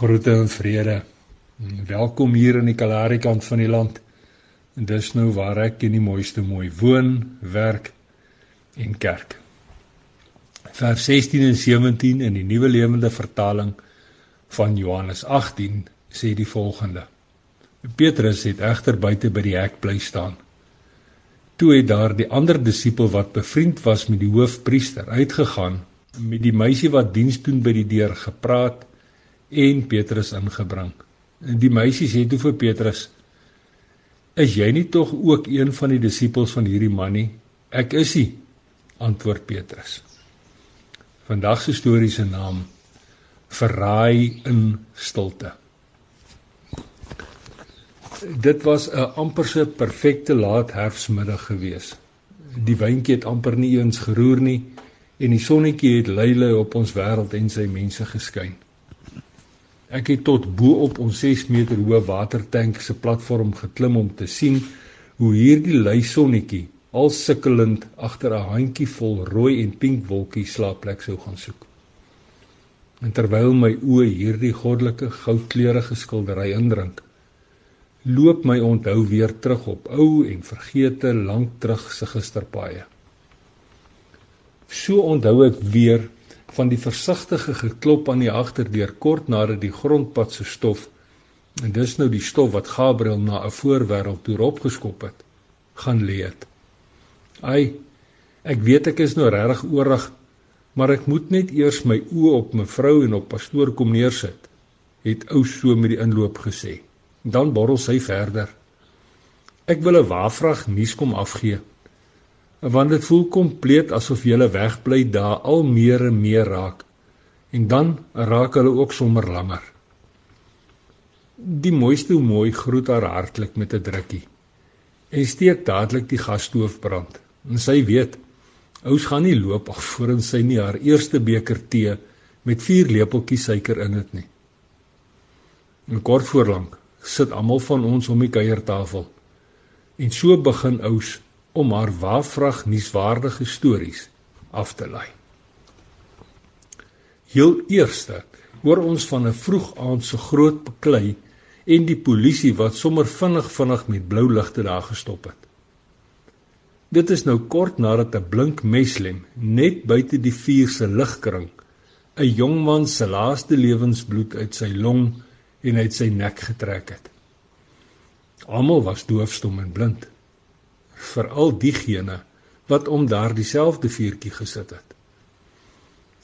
Groete en vrede. Welkom hier in die Kalahari kant van die land. En dis nou waar ek in die mooiste mooi woon, werk en kerk. Vers 16 en 17 in die Nuwe Lewende Vertaling van Johannes 18 sê die volgende: Petrus het egter buite by die hek bly staan. Toe het daar die ander disipel wat bevriend was met die hoofpriester uitgegaan met die meisie wat diens doen by die deur gepraat en Petrus ingebring. En die meisie sê toe vir Petrus: "Is jy nie tog ook een van die disippels van hierdie man nie?" "Ek is hy," antwoord Petrus. Vandag se storie se naam: Verraai in stilte. Dit was 'n amperse perfekte laat herfsmiddag gewees. Die wyntjie het amper nie eens geroer nie en die sonnetjie het leile op ons wêreld en sy mense geskyn. Ek het tot bo op ons 6 meter hoë watertank se platform geklim om te sien hoe hierdie lui sonnetjie al sukkelend agter 'n handjie vol rooi en pink wolkies slaapplek sou gaan soek. En terwyl my oë hierdie goddelike goudkleurige skildery indrink, loop my onthou weer terug op ou en vergete lank terug se gisterpaaie. So onthou ek weer van die versigtige geklop aan die agterdeur kort nadat die grondpad se stof en dis nou die stof wat Gabriël na 'n voorwêreld toe opgeskop het gaan lê het. Ai, ek weet ek is nou regtig oorig, maar ek moet net eers my oë op mevrou en op pastoor kom neersit, het ou so met die inloop gesê. Dan borrel sy verder. Ek wil 'n waafvrag nuus kom afgee want dit voel kompleet asof jy wegbly daar al meer en meer raak en dan raak hulle ook sommer langer. Die mooiste mooi groet haar hartlik met 'n drukkie en steek dadelik die gasstoof brand. En sy weet, ous gaan nie loop af voordat sy nie haar eerste beker tee met 4 lepeltjies suiker in het nie. En kort voorlank sit almal van ons om die kuiertafel. En so begin ous om haar waafvrag nuuswaardige stories af te lei. Heel eerste hoor ons van 'n vroeg aand se groot beklei en die polisie wat sommer vinnig vinnig met blou ligte daar gestop het. Dit is nou kort nadat 'n blink meslem net buite die vuur se ligkring 'n jong man se laaste lewensbloed uit sy long en uit sy nek getrek het. Almal was doofstom en blind veral diegene wat om daardie selfde vuurtjie gesit het.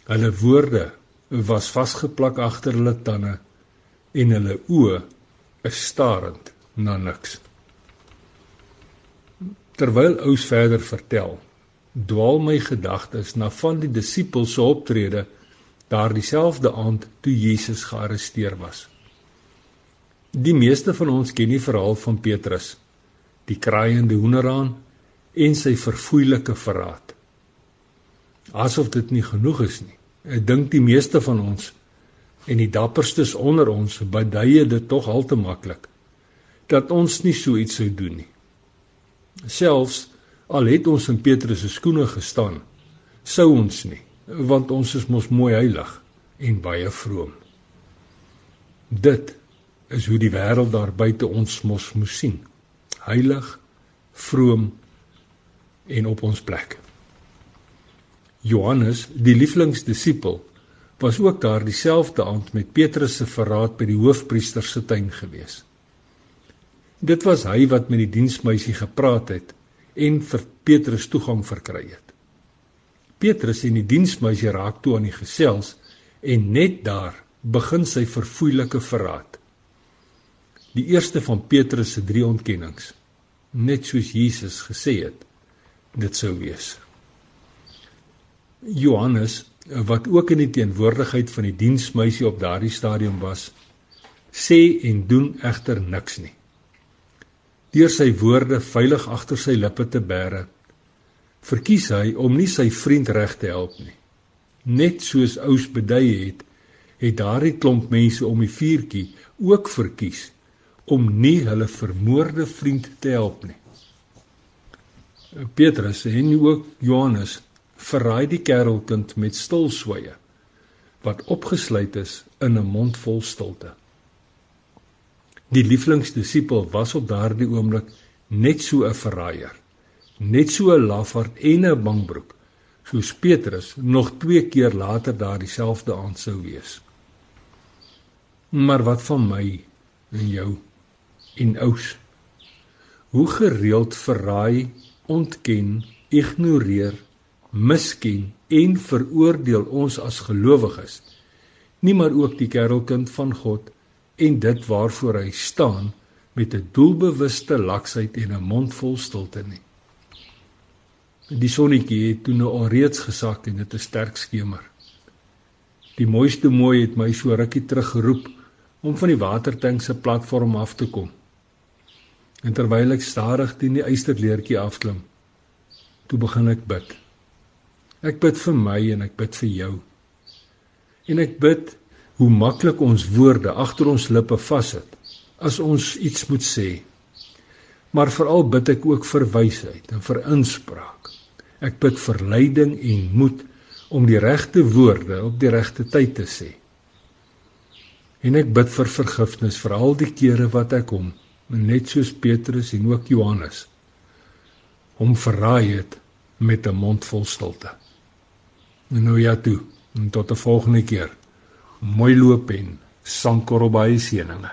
Hulle woorde was vasgeplak agter hulle tande en hulle oë is starend na niks. Terwyl Ous verder vertel, dwaal my gedagtes na van die disippels se optrede daardie selfde aand toe Jesus gearresteer was. Die meeste van ons ken die verhaal van Petrus die kraaiende hoenderhaan en sy verfoeilike verraad. Asof dit nie genoeg is nie. Ek dink die meeste van ons en die dapperstes onder ons beduie dit tog al te maklik dat ons nie so iets sou doen nie. Selfs al het ons in Petrus se skoene gestaan, sou ons nie, want ons is mos mooi heilig en baie vroom. Dit is hoe die wêreld daar buite ons mos moes sien heilig, vroom en op ons plek. Johannes, die lieflingsdisipel, was ook daar dieselfde aand met Petrus se verraad by die hoofpriester se tuin gewees. Dit was hy wat met die diensmeisie gepraat het en vir Petrus toegang verkry het. Petrus en die diensmeisie raak toe aan die gesels en net daar begin sy verfoeilike verraad die eerste van Petrus se drie ontkennings net soos Jesus gesê het dit sou wees. Johannes wat ook in die teenwoordigheid van die diensmeisie op daardie stadium was sê en doen egter niks nie. Deur sy woorde veilig agter sy lippe te bære verkies hy om nie sy vriend reg te help nie. Net soos ous beduie het het daardie klomp mense om die vuurtjie ook verkies om nie hulle vermoorde vriend te help nie. Petrus en ook Johannes verraai die kerelkind met stilswye wat opgesluit is in 'n mond vol stilte. Die lieflingsdisipel was op daardie oomblik net so 'n verraaier, net so 'n lafaard en 'n bangbroek soos Petrus nog 2 keer later daardie selfde aand sou wees. Maar wat van my en jou en ous? Hoe gereeld verraai, ontken, ignoreer, misken en veroordeel ons as gelowiges nie maar ook die kerelkind van God en dit waarvoor hy staan met 'n doelbewuste laksheid en 'n mond vol stilte nie. Die sonnetjie het toe nou alreeds gesak en dit is sterk skemer. Die mooiste mooi het my so rukkie terug geroep om van die watertank se platform af te kom. En terwyl ek stadig teen die eysterleertjie afklim, toe begin ek bid. Ek bid vir my en ek bid vir jou. En ek bid hoe maklik ons woorde agter ons lippe vassit as ons iets moet sê. Maar veral bid ek ook vir wysheid en vir inspraak. Ek bid vir leiding en moed om die regte woorde op die regte tyd te sê. En ek bid vir vergifnis vir al die kere wat ek hom, net soos Petrus en ook Johannes, hom verraai het met 'n mond vol stilte. En nou ja toe, en tot 'n volgende keer. Mooi loop en sankorrel baie seëninge.